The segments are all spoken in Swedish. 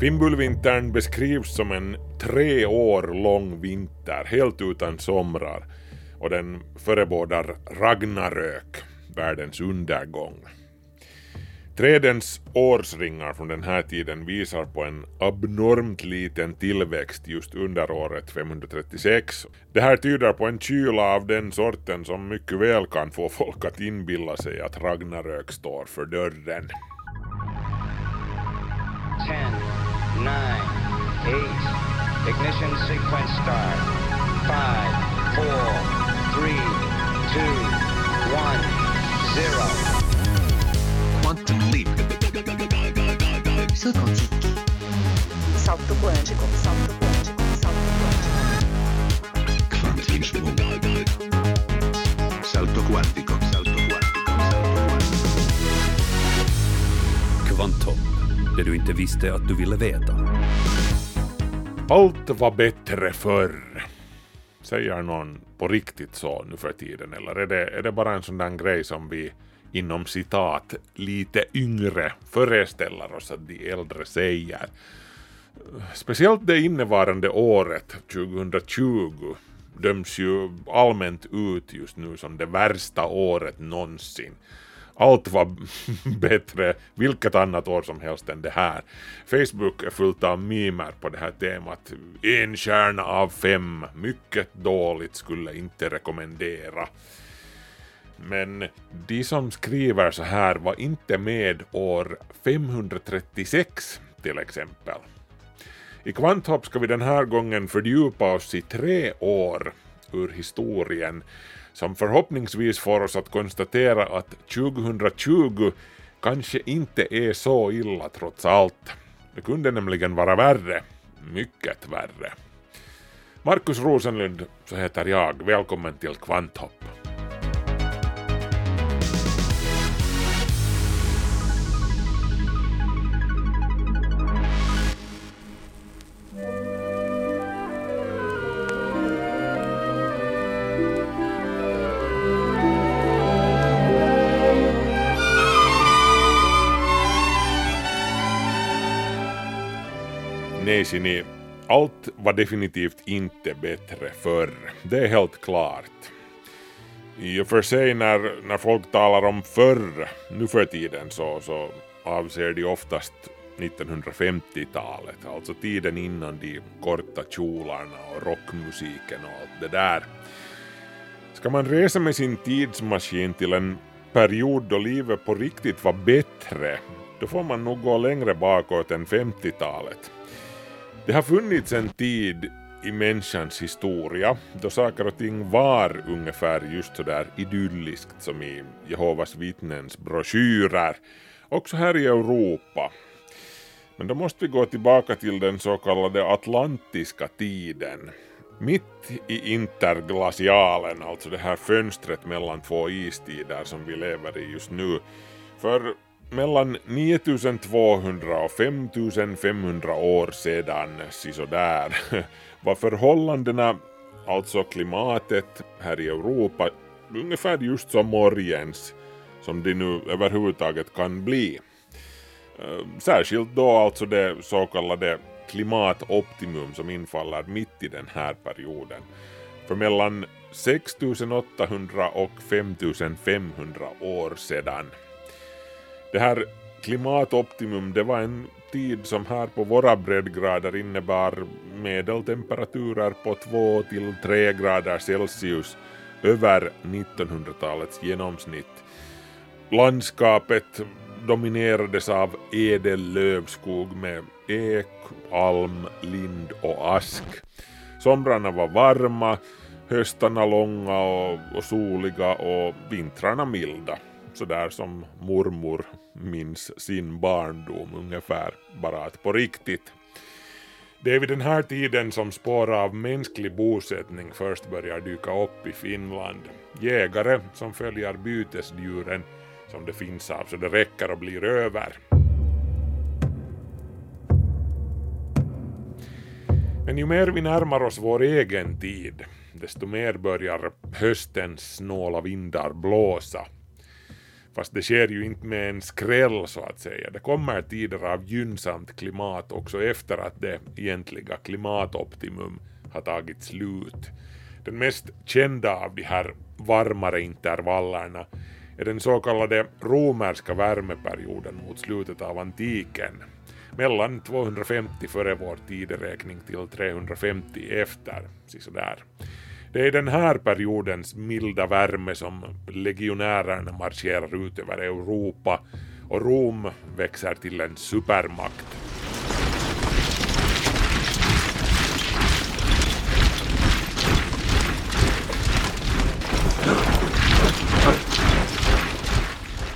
Fimbulvintern beskrivs som en tre år lång vinter, helt utan somrar, och den förebådar Ragnarök, världens undergång. Trädens årsringar från den här tiden visar på en abnormt liten tillväxt just under året 536. Det här tyder på en kyla av den sorten som mycket väl kan få folk att inbilla sig att Ragnarök står för dörren. 10, nine, eight. Ignition sequence start. Five, four, three, two, one, zero. Quantum leap. Salto quântico. Salto quântico. Salto quântico. Salto quântico. Quantum Salto quântico. Salto quântico. Salto quântico. Quantum. Det du inte visste att du ville veta. Allt var bättre förr. Säger någon på riktigt så nu för tiden eller är det, är det bara en sån där grej som vi inom citat lite yngre föreställer oss att de äldre säger. Speciellt det innevarande året, 2020, döms ju allmänt ut just nu som det värsta året någonsin. Allt var bättre vilket annat år som helst än det här. Facebook är fullt av mimer på det här temat. En kärna av fem, mycket dåligt skulle inte rekommendera. Men de som skriver så här var inte med år 536 till exempel. I Kvanthopp ska vi den här gången fördjupa oss i tre år ur historien som förhoppningsvis får oss att konstatera att 2020 kanske inte är så illa trots allt. Det kunde nämligen vara värre, mycket värre. Markus Rosenlund, så heter jag. Välkommen till Kvanthopp. Neisini, allt var definitivt inte bättre förr. Det är helt klart. I och för sig när, när folk talar om förr nu för tiden så, så avser de oftast 1950-talet, alltså tiden innan de korta kjolarna och rockmusiken och allt det där. Ska man resa med sin tidsmaskin till en period då livet på riktigt var bättre, då får man nog gå längre bakåt än 50-talet. Det har funnits en tid i människans historia då saker och ting var ungefär just sådär idylliskt som i Jehovas vittnens broschyrer, också här i Europa. Men då måste vi gå tillbaka till den så kallade atlantiska tiden. Mitt i interglacialen, alltså det här fönstret mellan två istider som vi lever i just nu. För mellan 9200 och 5500 år sedan, sisådär, var förhållandena, alltså klimatet här i Europa, ungefär just som morgens som det nu överhuvudtaget kan bli. Eh, särskilt då alltså det så kallade klimatoptimum som infaller mitt i den här perioden. För mellan 6800 och 5500 år sedan det här klimatoptimum det var en tid som här på våra breddgrader innebar medeltemperaturer på 2 till 3 grader Celsius över 1900-talets genomsnitt. Landskapet dominerades av ädel lövskog med ek, alm, lind och ask. Somrarna var varma, höstarna långa och, och soliga och vintrarna milda sådär som mormor minns sin barndom ungefär, bara att på riktigt. Det är vid den här tiden som spår av mänsklig bosättning först börjar dyka upp i Finland. Jägare som följer bytesdjuren som det finns av så det räcker och blir över. Men ju mer vi närmar oss vår egen tid, desto mer börjar höstens snåla vindar blåsa Fast det sker ju inte med en skräll så att säga. Det kommer tider av gynnsamt klimat också efter att det egentliga klimatoptimum har tagit slut. Den mest kända av de här varmare intervallerna är den så kallade romerska värmeperioden mot slutet av antiken, mellan 250 före vår tideräkning till 350 efter, sådär. Det är den här periodens milda värme som legionärerna marscherar ut över Europa och Rom växer till en supermakt.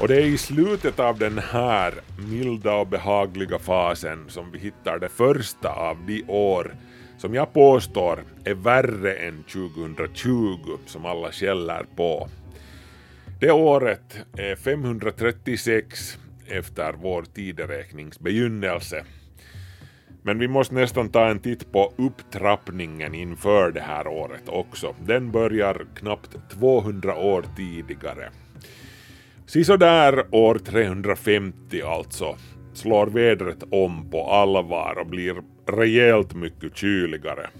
Och det är i slutet av den här milda och behagliga fasen som vi hittar det första av de år som jag påstår är värre än 2020 som alla skäller på. Det året är 536 efter vår tideräknings begynnelse. Men vi måste nästan ta en titt på upptrappningen inför det här året också. Den börjar knappt 200 år tidigare. Sisådär år 350 alltså slår vädret om på allvar och blir rejält mycket kyligare.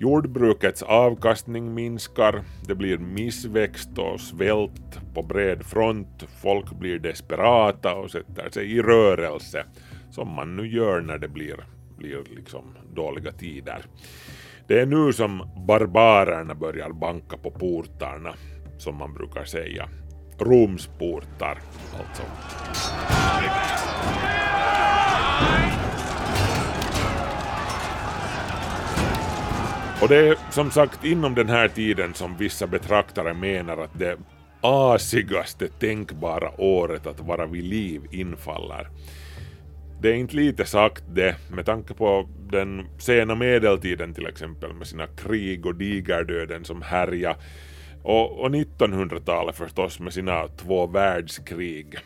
Jordbrukets avkastning minskar, det blir missväxt och svält på bred front, folk blir desperata och sätter sig i rörelse, som man nu gör när det blir, blir liksom dåliga tider. Det är nu som barbarerna börjar banka på portarna, som man brukar säga. Romsportar, alltså. Och det är som sagt inom den här tiden som vissa betraktare menar att det asigaste tänkbara året att vara vid liv infaller. Det är inte lite sagt det med tanke på den sena medeltiden till exempel med sina krig och digerdöden som härja och, och 1900-talet förstås med sina två världskrig.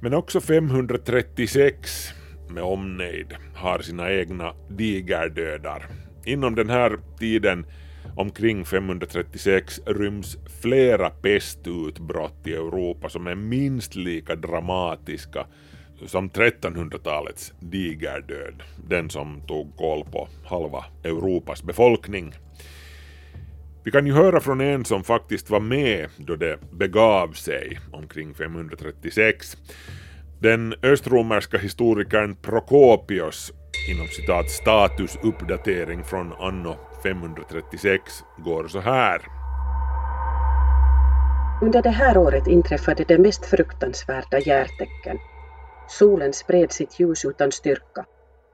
Men också 536 med omnejd har sina egna digerdödar Inom den här tiden, omkring 536, ryms flera pestutbrott i Europa som är minst lika dramatiska som 1300-talets digerdöd, den som tog koll på halva Europas befolkning. Vi kan ju höra från en som faktiskt var med då det begav sig omkring 536. Den östromerska historikern Prokopios inom citat statusuppdatering från anno 536 går så här. Under det här året inträffade det mest fruktansvärda järtecken. Solen spred sitt ljus utan styrka.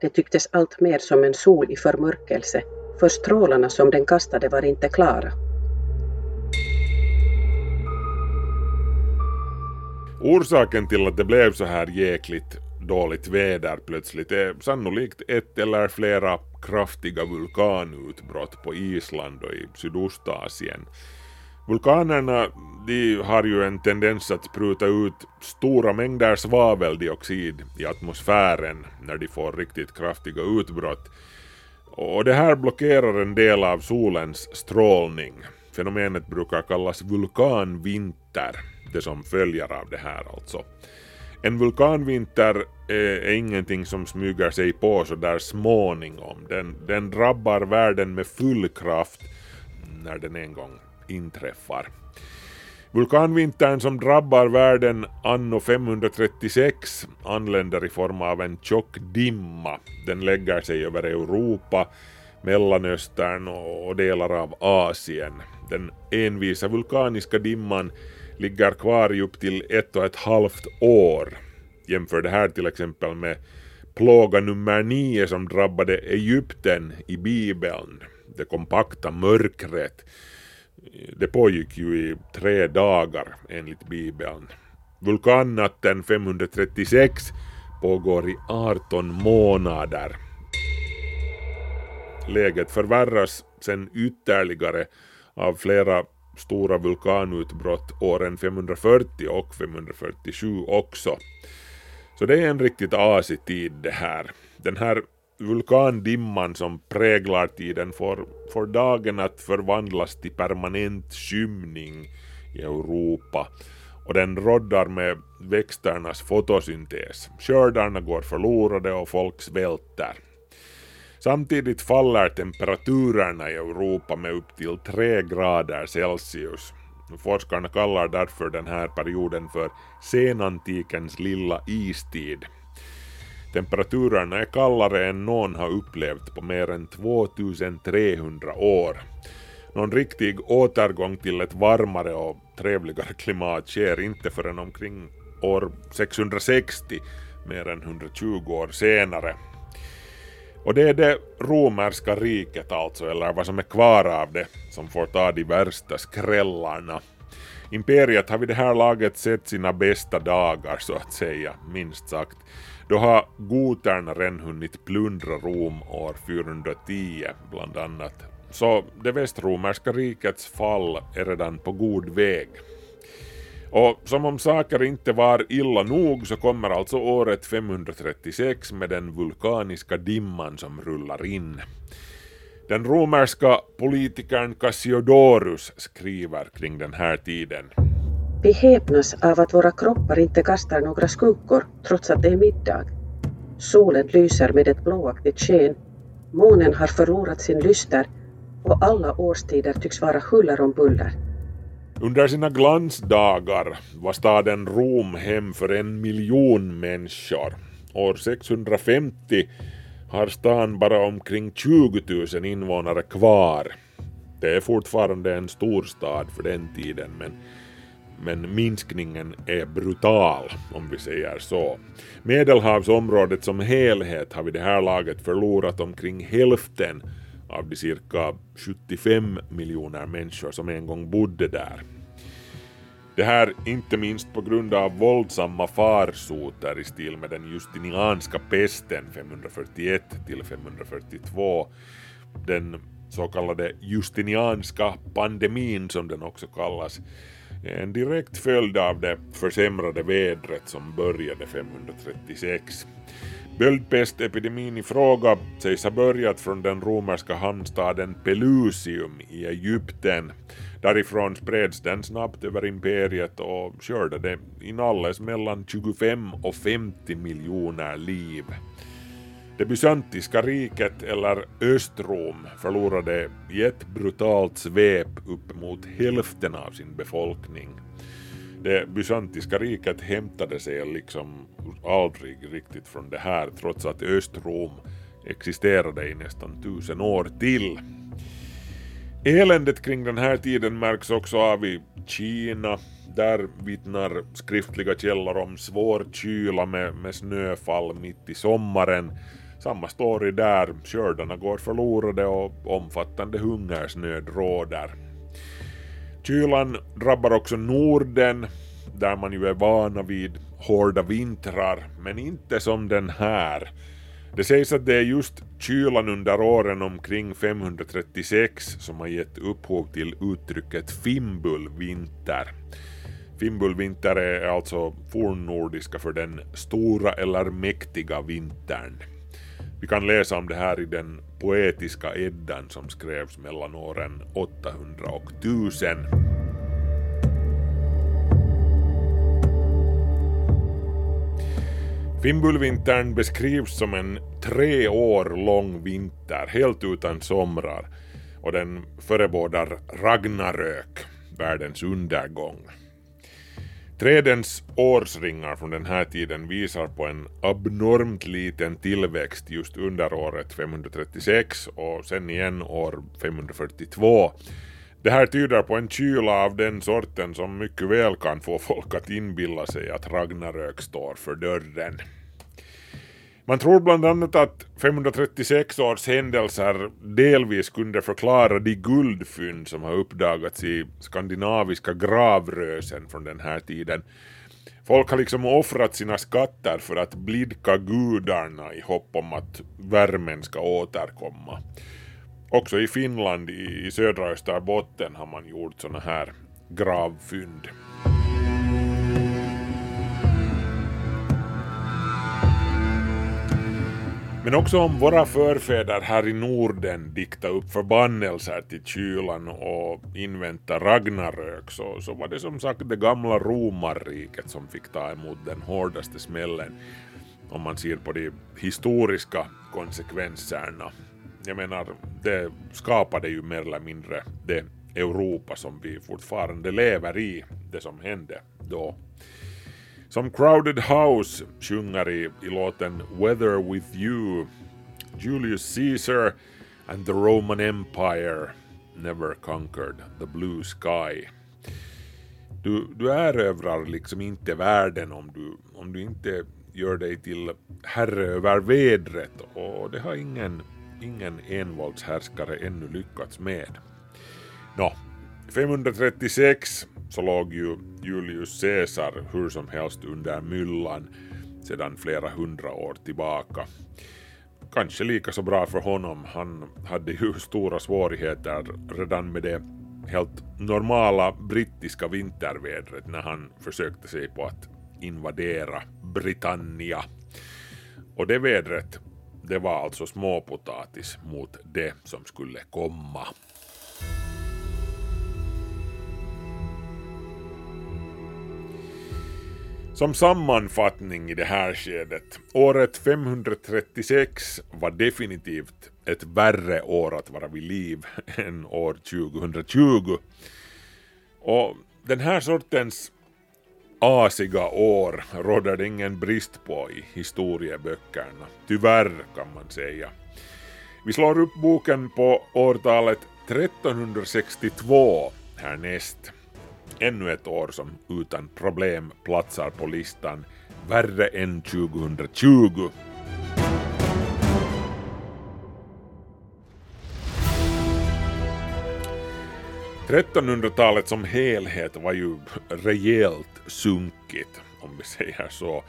Det tycktes allt mer som en sol i förmörkelse, för strålarna som den kastade var inte klara. Orsaken till att det blev så här jäkligt dåligt väder plötsligt är sannolikt ett eller flera kraftiga vulkanutbrott på Island och i Sydostasien. Vulkanerna de har ju en tendens att spruta ut stora mängder svaveldioxid i atmosfären när de får riktigt kraftiga utbrott. Och det här blockerar en del av solens strålning. Fenomenet brukar kallas vulkanvinter, det som följer av det här alltså. En vulkanvinter är, ingenting som smyger sig på så där småningom. Den, den drabbar världen med full kraft när den en gång inträffar. Vulkanvintern som drabbar världen anno 536 anländer i form av en tjock dimma. Den lägger sig över Europa, Mellanöstern och delar av Asien. Den envisa vulkaniska dimman ligger kvar i upp till ett och ett halvt år. Jämför det här till exempel med plåga nummer nio som drabbade Egypten i Bibeln. Det kompakta mörkret. Det pågick ju i tre dagar enligt Bibeln. Vulkannatten 536 pågår i 18 månader. Läget förvärras sen ytterligare av flera stora vulkanutbrott åren 540 och 547 också. Så det är en riktigt asig tid det här. Den här vulkandimman som präglar tiden får, får dagen att förvandlas till permanent skymning i Europa och den roddar med växternas fotosyntes. Skördarna går förlorade och folk svälter. Samtidigt faller temperaturerna i Europa med upp till 3 grader Celsius. Forskarna kallar därför den här perioden för senantikens lilla istid. Temperaturerna är kallare än någon har upplevt på mer än 2300 år. Någon riktig återgång till ett varmare och trevligare klimat sker inte förrän omkring år 660, mer än 120 år senare. Och det är det romerska riket alltså, eller vad som är kvar av det, som får ta de värsta skrällarna. Imperiet har vid det här laget sett sina bästa dagar så att säga, minst sagt. Då har goterna redan hunnit plundra Rom år 410 bland annat. Så det västromerska rikets fall är redan på god väg. Och som om saker inte var illa nog så kommer alltså året 536 med den vulkaniska dimman som rullar in. Den romerska politikern Cassiodorus skriver kring den här tiden. Vi häpnas av att våra kroppar inte kastar några skuggor trots att det är middag. Solen lyser med ett blåaktigt sken. Månen har förlorat sin lyster och alla årstider tycks vara huller om buller. Under sina glansdagar var staden Rom hem för en miljon människor. År 650 har stan bara omkring 20 000 invånare kvar. Det är fortfarande en stor stad för den tiden men, men minskningen är brutal om vi säger så. Medelhavsområdet som helhet har vid det här laget förlorat omkring hälften av de cirka 75 miljoner människor som en gång bodde där. Det här inte minst på grund av våldsamma farsoter i stil med den justinianska pesten 541 till 542, den så kallade justinianska pandemin som den också kallas, en direkt följd av det försämrade vädret som började 536. Böldpestepidemin i fråga sägs ha börjat från den romerska hamnstaden Pelusium i Egypten. Därifrån spreds den snabbt över imperiet och skördade inalles mellan 25 och 50 miljoner liv. Det bysantiska riket, eller Östrom, förlorade i ett brutalt svep upp mot hälften av sin befolkning. Det bysantiska riket hämtade sig liksom aldrig riktigt från det här trots att Östrom existerade i nästan tusen år till. Eländet kring den här tiden märks också av i Kina. Där vittnar skriftliga källor om svår kyla med, med snöfall mitt i sommaren. Samma story där, skördarna går förlorade och omfattande hungersnöd råder. Kylan drabbar också Norden, där man ju är vana vid hårda vintrar, men inte som den här. Det sägs att det är just kylan under åren omkring 536 som har gett upphov till uttrycket fimbulvinter. Fimbulvinter är alltså fornnordiska för den stora eller mäktiga vintern. Vi kan läsa om det här i den poetiska Eddan som skrevs mellan åren 800 och 1000. Fimbulvintern beskrivs som en tre år lång vinter helt utan somrar och den förebådar Ragnarök, världens undergång. Trädens årsringar från den här tiden visar på en abnormt liten tillväxt just under året 536 och sen igen år 542 det här tyder på en kyla av den sorten som mycket väl kan få folk att inbilla sig att Ragnarök står för dörren. Man tror bland annat att 536 års händelser delvis kunde förklara de guldfynd som har uppdagats i skandinaviska gravrösen från den här tiden. Folk har liksom offrat sina skatter för att blidka gudarna i hopp om att värmen ska återkomma. Också i Finland, i, södra Österbotten, har man gjort sådana här gravfynd. Men också om våra förfäder här i Norden dikta upp förbannelser till kylan och invänta Ragnarök så, så var det som sagt det gamla romarriket som fick ta emot den hårdaste smällen om man ser på de historiska konsekvenserna. Jag menar, det skapade ju mer eller mindre det Europa som vi fortfarande lever i, det som hände då. Som Crowded House sjunger i, i låten Weather with you, Julius Caesar and the Roman Empire never conquered the blue sky. Du, du erövrar liksom inte världen om du, om du inte gör dig till herre över vädret och det har ingen, ingen envåldshärskare ännu lyckats med. Nå, 536 så låg ju Julius Caesar hur som helst under myllan sedan flera hundra år tillbaka. Kanske lika så bra för honom, han hade ju stora svårigheter redan med det helt normala brittiska vintervädret när han försökte sig på att invadera Britannia. Och det vädret, det var alltså småpotatis mot det som skulle komma. Som sammanfattning i det här skedet, året 536 var definitivt ett värre år att vara vid liv än år 2020. Och den här sortens asiga år råder det ingen brist på i historieböckerna, tyvärr kan man säga. Vi slår upp boken på årtalet 1362 härnäst ännu ett år som utan problem platsar på listan värre än 2020. –1300-talet som helhet var ju rejält sunkigt, om vi säger så.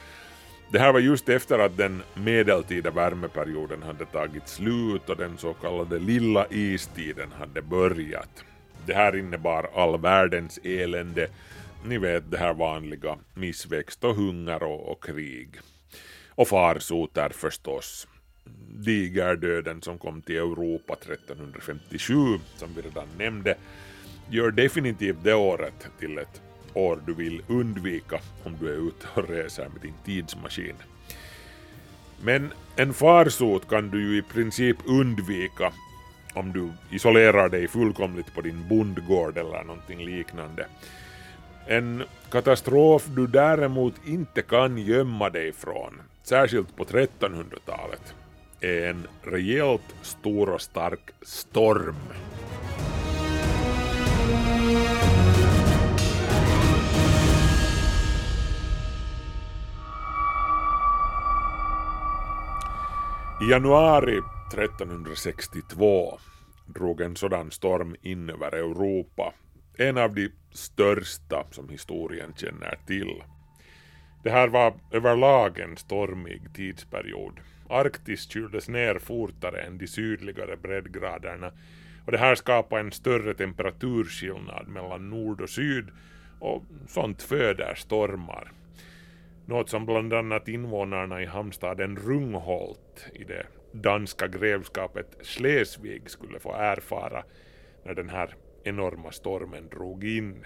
Det här var just efter att den medeltida värmeperioden hade tagit slut och den så kallade lilla istiden hade börjat. Det här innebar all världens elände, ni vet det här vanliga, missväxt och hunger och, och krig. Och farsoter förstås. Digerdöden som kom till Europa 1357, som vi redan nämnde, gör definitivt det året till ett år du vill undvika om du är ute och reser med din tidsmaskin. Men en farsot kan du ju i princip undvika om du isolerar dig fullkomligt på din bondgård eller någonting liknande. En katastrof du däremot inte kan gömma dig från, särskilt på 1300-talet, är en rejält stor och stark storm. I januari 1362 drog en sådan storm in över Europa, en av de största som historien känner till. Det här var överlag en stormig tidsperiod. Arktis kyldes ner fortare än de sydligare breddgraderna och det här skapade en större temperaturskillnad mellan nord och syd och sånt föder stormar. Något som bland annat invånarna i hamnstaden Rungholt i det danska grevskapet Schleswig skulle få erfara när den här enorma stormen drog in.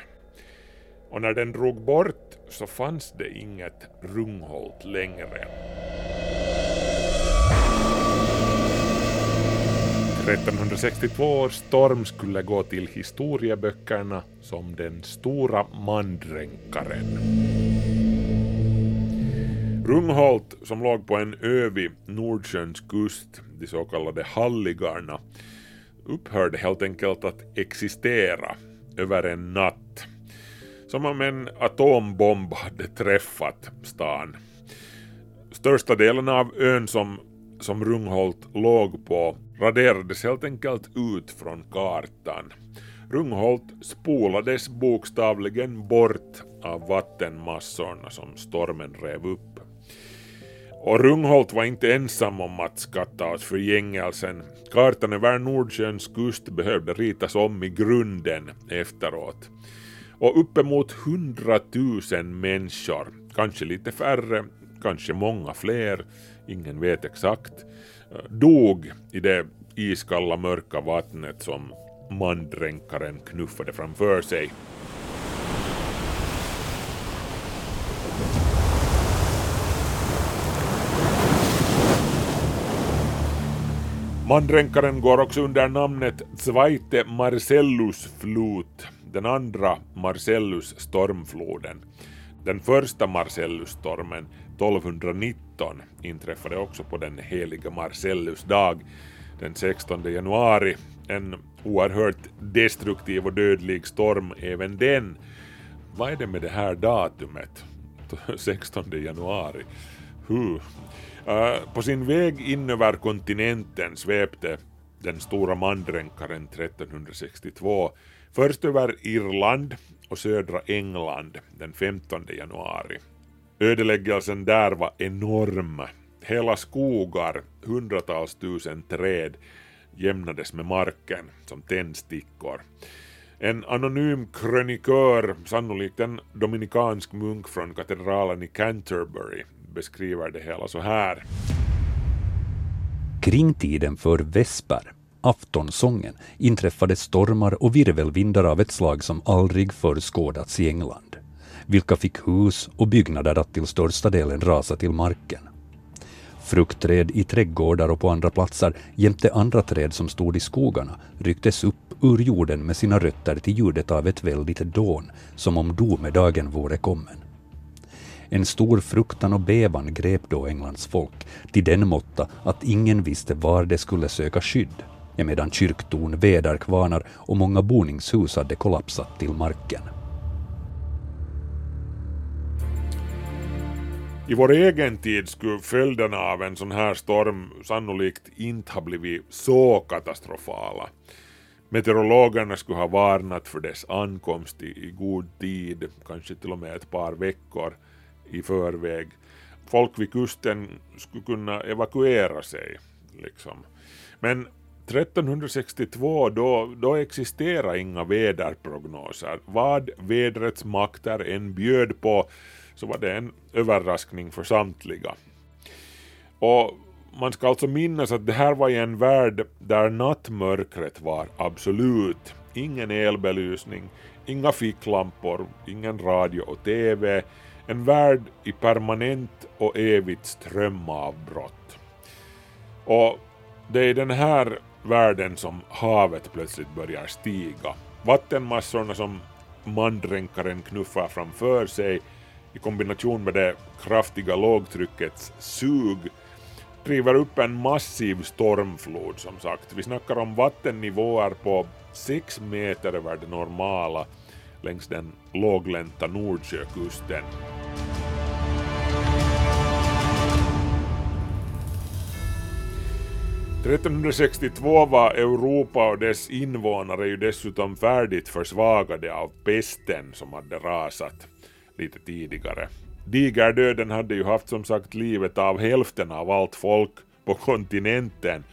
Och när den drog bort så fanns det inget Rungholt längre. 1362 års storm skulle gå till historieböckerna som den stora mandränkaren. Rungholt, som låg på en ö vid Nordsjöns kust, de så kallade Halligarna, upphörde helt enkelt att existera över en natt. Som om en atombomb hade träffat stan. Största delen av ön som, som Rungholt låg på raderades helt enkelt ut från kartan. Rungholt spolades bokstavligen bort av vattenmassorna som stormen rev upp. Och Rungholt var inte ensam om att skatta åt förgängelsen. Kartan över Nordsjöns kust behövde ritas om i grunden efteråt. Och uppemot hundratusen människor, kanske lite färre, kanske många fler, ingen vet exakt, dog i det iskalla mörka vattnet som mandränkaren knuffade framför sig. Mandränkaren går också under namnet Zweite Marcellus Flut, den andra Marcellus stormfloden. Den första Marcellusstormen 1219 inträffade också på den heliga Marcellus dag den 16 januari. En oerhört destruktiv och dödlig storm även den. Vad är det med det här datumet? 16 januari. Huh. Uh, på sin väg in över kontinenten svepte den stora mandränkaren 1362 först över Irland och södra England den 15 januari. Ödeläggelsen där var enorm. Hela skogar, hundratals tusen träd jämnades med marken som tändstickor. En anonym krönikör, sannolikt en dominikansk munk från katedralen i Canterbury, beskriver det hela så här. Kring tiden för vesper, aftonsången, inträffade stormar och virvelvindar av ett slag som aldrig förr skådats i England, vilka fick hus och byggnader att till största delen rasa till marken. Fruktträd i trädgårdar och på andra platser jämte andra träd som stod i skogarna rycktes upp ur jorden med sina rötter till ljudet av ett väldigt dån, som om domedagen vore kommen. En stor fruktan och bävan grep då Englands folk, till den måtta att ingen visste var de skulle söka skydd, emedan kyrktorn, väderkvarnar och många boningshus hade kollapsat till marken. I vår egen tid skulle följderna av en sån här storm sannolikt inte ha blivit så katastrofala. Meteorologerna skulle ha varnat för dess ankomst i, i god tid, kanske till och med ett par veckor i förväg. Folk vid kusten skulle kunna evakuera sig. Liksom. Men 1362 då, då existerade inga väderprognoser. Vad vädrets makter än bjöd på så var det en överraskning för samtliga. Och man ska alltså minnas att det här var i en värld där nattmörkret var absolut. Ingen elbelysning, inga ficklampor, ingen radio och TV. En värld i permanent och evigt strömavbrott. Och det är i den här världen som havet plötsligt börjar stiga. Vattenmassorna som mandränkaren knuffar framför sig i kombination med det kraftiga lågtryckets sug driver upp en massiv stormflod som sagt. Vi snackar om vattennivåer på 6 meter över det normala längs den låglänta Nordsjökusten. –1362 var Europa och dess invånare ju dessutom färdigt försvagade av pesten som hade rasat lite tidigare. Digerdöden hade ju haft som sagt livet av hälften av allt folk på kontinenten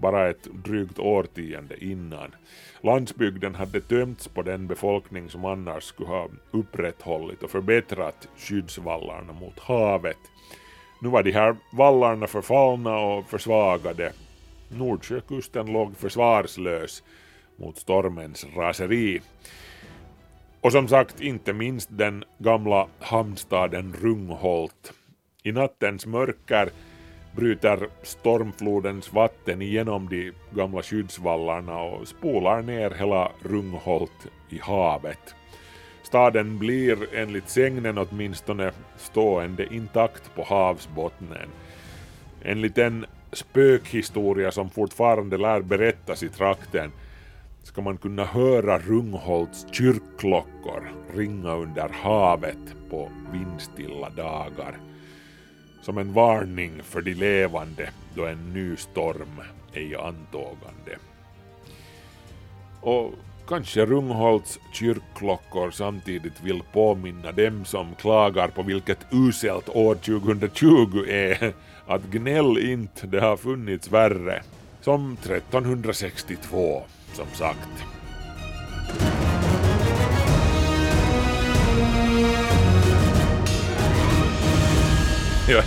bara ett drygt årtionde innan. Landsbygden hade tömts på den befolkning som annars skulle ha upprätthållit och förbättrat skyddsvallarna mot havet. Nu var de här vallarna förfallna och försvagade. Nordsjökusten låg försvarslös mot stormens raseri. Och som sagt inte minst den gamla hamnstaden Rungholt. I nattens mörker bryter stormflodens vatten igenom de gamla skyddsvallarna och spolar ner hela Rungholt i havet. Staden blir enligt sägnen åtminstone stående intakt på havsbottnen. Enligt en spökhistoria som fortfarande lär berättas i trakten ska man kunna höra Rungholts kyrkklockor ringa under havet på vindstilla dagar. Som en varning för de levande då en ny storm är i antågande. Och kanske Rungholts kyrkklockor samtidigt vill påminna dem som klagar på vilket uselt år 2020 är att gnäll inte, det har funnits värre. Som 1362 som sagt. jag,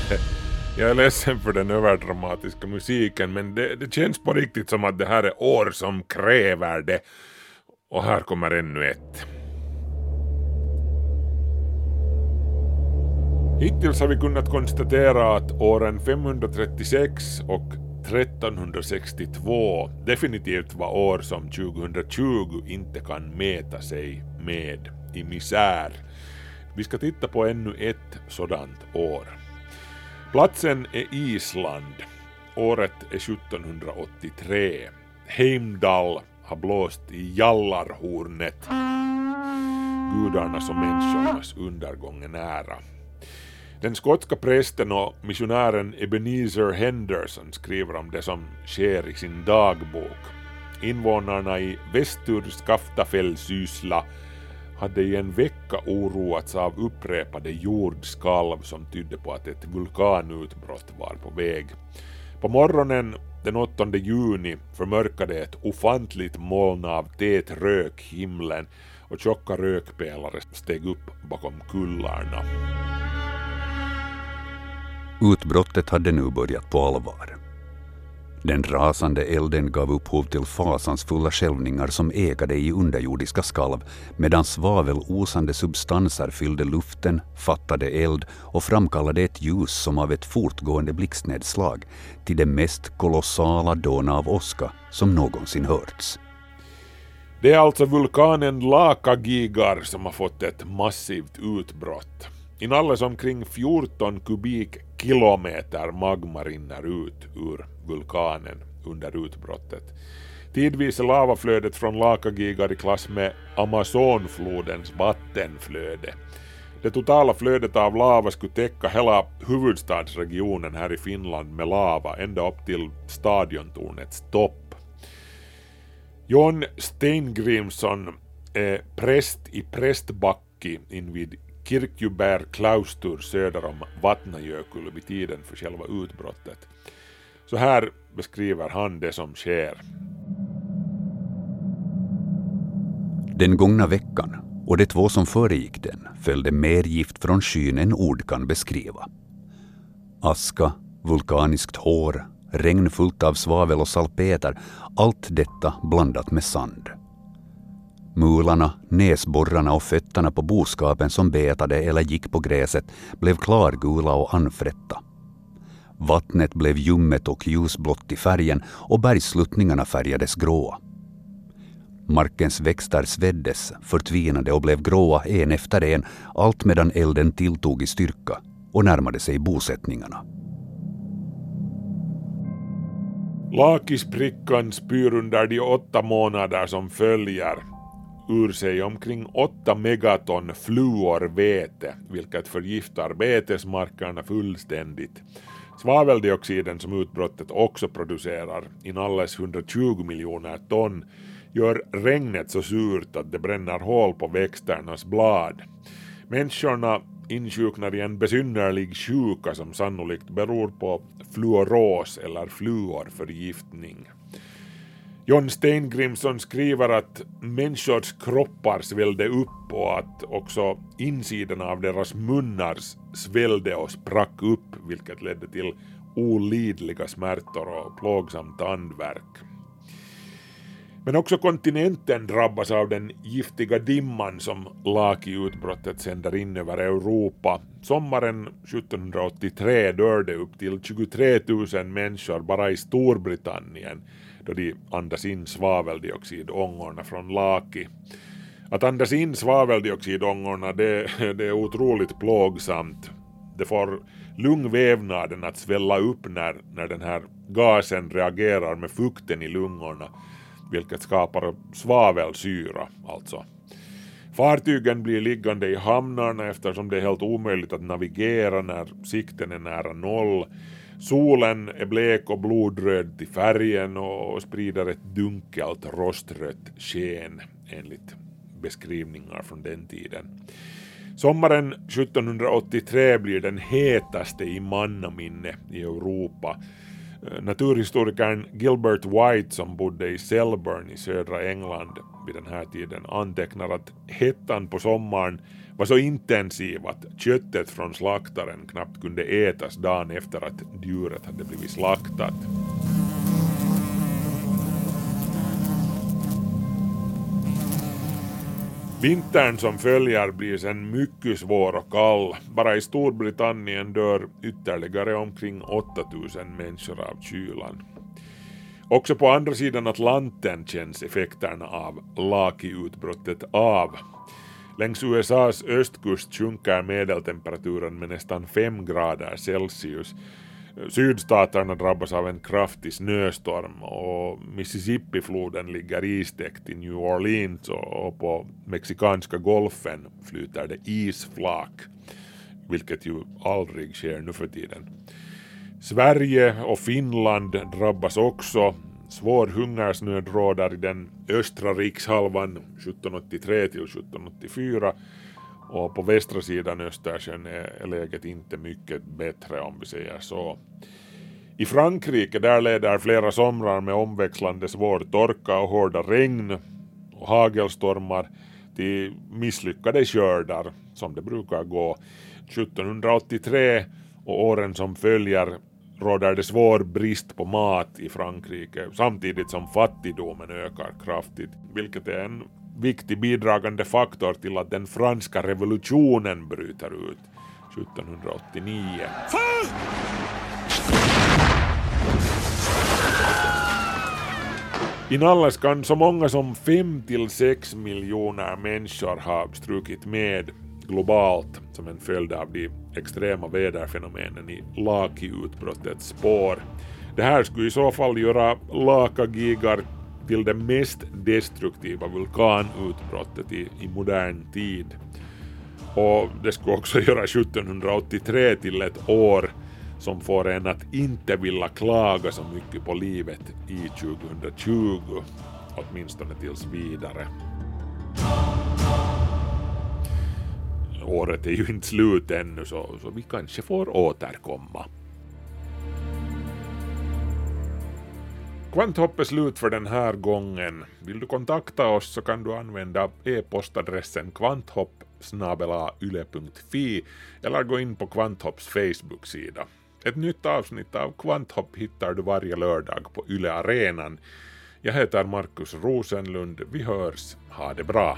jag är ledsen för den överdramatiska musiken men det, det känns på riktigt som att det här är år som kräver det. Och här kommer ännu ett. Hittills har vi kunnat konstatera att åren 536 och 1362 definitivt var år som 2020 inte kan mäta sig med i misär. Vi ska titta på ännu ett sådant år. Platsen är Island. Året är 1783. Heimdall har blåst i jallarhornet. Gudarnas och människornas undergång är nära. Den skotska prästen och missionären Ebenezer Henderson skriver om det som sker i sin dagbok. Invånarna i Västur Skaftafellsysla hade i en vecka oroats av upprepade jordskalv som tydde på att ett vulkanutbrott var på väg. På morgonen den 8 juni förmörkade ett ofantligt moln av tät rök himlen och tjocka rökpelare steg upp bakom kullarna. Utbrottet hade nu börjat på allvar. Den rasande elden gav upphov till fasansfulla skälvningar som ekade i underjordiska skalv medan svavelosande substanser fyllde luften, fattade eld och framkallade ett ljus som av ett fortgående blixtnedslag till det mest kolossala dåna av åska som någonsin hörts. Det är alltså vulkanen Lakagigar som har fått ett massivt utbrott. Inalles omkring 14 kubik kilometer magma rinner ut ur vulkanen under utbrottet. Tidvis är lavaflödet från Lakagigar i klass med Amazonflodens vattenflöde. Det totala flödet av lava skulle täcka hela huvudstadsregionen här i Finland med lava ända upp till stadiontornets topp. John Steingrimsson är präst i Prästbacki invid Kirkjubär klaustur söder om Vatnajökull vid tiden för själva utbrottet. Så här beskriver han det som sker. Den gångna veckan och de två som föregick den följde mer gift från skyn än ord kan beskriva. Aska, vulkaniskt hår, regn fullt av svavel och salpeter, allt detta blandat med sand. Mularna, näsborrarna och fötterna på boskapen som betade eller gick på gräset blev klargula och anfrätta. Vattnet blev ljummet och ljusblått i färgen och bergssluttningarna färgades gråa. Markens växter sveddes, förtvinade och blev gråa en efter en allt medan elden tilltog i styrka och närmade sig bosättningarna. Lakisprickan spyr under de åtta månader som följer ur sig omkring 8 megaton fluorvete, vilket förgiftar betesmarkerna fullständigt. Svaveldioxiden som utbrottet också producerar, inalles 120 miljoner ton, gör regnet så surt att det bränner hål på växternas blad. Människorna insjuknar i en besynnerlig sjuka som sannolikt beror på fluoros eller fluorförgiftning. John Steingrimsson skriver att människors kroppar svällde upp och att också insidan av deras munnar svällde och sprack upp vilket ledde till olidliga smärtor och plågsamt tandvärk. Men också kontinenten drabbas av den giftiga dimman som Laki-utbrottet sänder in över Europa. Sommaren 1783 dör det upp till 23 000 människor bara i Storbritannien då de andas in svaveldioxidångorna från Laki. Att andas in svaveldioxidångorna det, det är otroligt plågsamt. Det får lungvävnaden att svälla upp när, när den här gasen reagerar med fukten i lungorna, vilket skapar svavelsyra alltså. Fartygen blir liggande i hamnarna eftersom det är helt omöjligt att navigera när sikten är nära noll Solen är blek och blodröd till färgen och sprider ett dunkelt rostrött sken enligt beskrivningar från den tiden. Sommaren 1783 blir den hetaste i mannaminne i Europa. Eh, naturhistorikern Gilbert White som bodde i Selburn i södra England vid den här tiden antecknar att hettan på sommaren var så intensiv att köttet från slaktaren knappt kunde ätas dagen efter att djuret hade blivit slaktat. Vintern som följer blir sen mycket svår och kall. Bara i Storbritannien dör ytterligare omkring 8000 människor av kylan. Också på andra sidan Atlanten känns effekterna av Laki-utbrottet av. Längs USAs östkust sjunker medeltemperaturen med nästan 5 grader Celsius. Sydstaterna drabbas av en kraftig snöstorm och Mississippifloden ligger istäckt i New Orleans och på mexikanska golfen flyter det isflak, vilket ju aldrig sker nu för tiden. Sverige och Finland drabbas också. Svår hungersnöd råder i den östra rikshalvan 1783 till 1784 och på västra sidan Östersjön är läget inte mycket bättre om vi säger så. I Frankrike där leder flera somrar med omväxlande svår torka och hårda regn och hagelstormar till misslyckade skördar som det brukar gå. 1783 och åren som följer råder det svår brist på mat i Frankrike samtidigt som fattigdomen ökar kraftigt, vilket är en viktig bidragande faktor till att den franska revolutionen bryter ut 1789. I Nalles kan så många som 5 till 6 miljoner människor ha strukit med globalt som en följd av de extrema väderfenomenen i Laki-utbrottets spår. Det här skulle i så fall göra Laka-gigar till det mest destruktiva vulkanutbrottet i, i modern tid. Och det skulle också göra 1783 till ett år som får en att inte vilja klaga så mycket på livet i 2020, åtminstone tills vidare. Året är ju inte slut ännu så, så vi kanske får återkomma. Kvanthopp är slut för den här gången. Vill du kontakta oss så kan du använda e-postadressen kvanthopp yle.fi eller gå in på Kvanthopps Facebook-sida. Ett nytt avsnitt av Kvanthopp hittar du varje lördag på Yle Arenan. Jag heter Markus Rosenlund. Vi hörs. Ha det bra.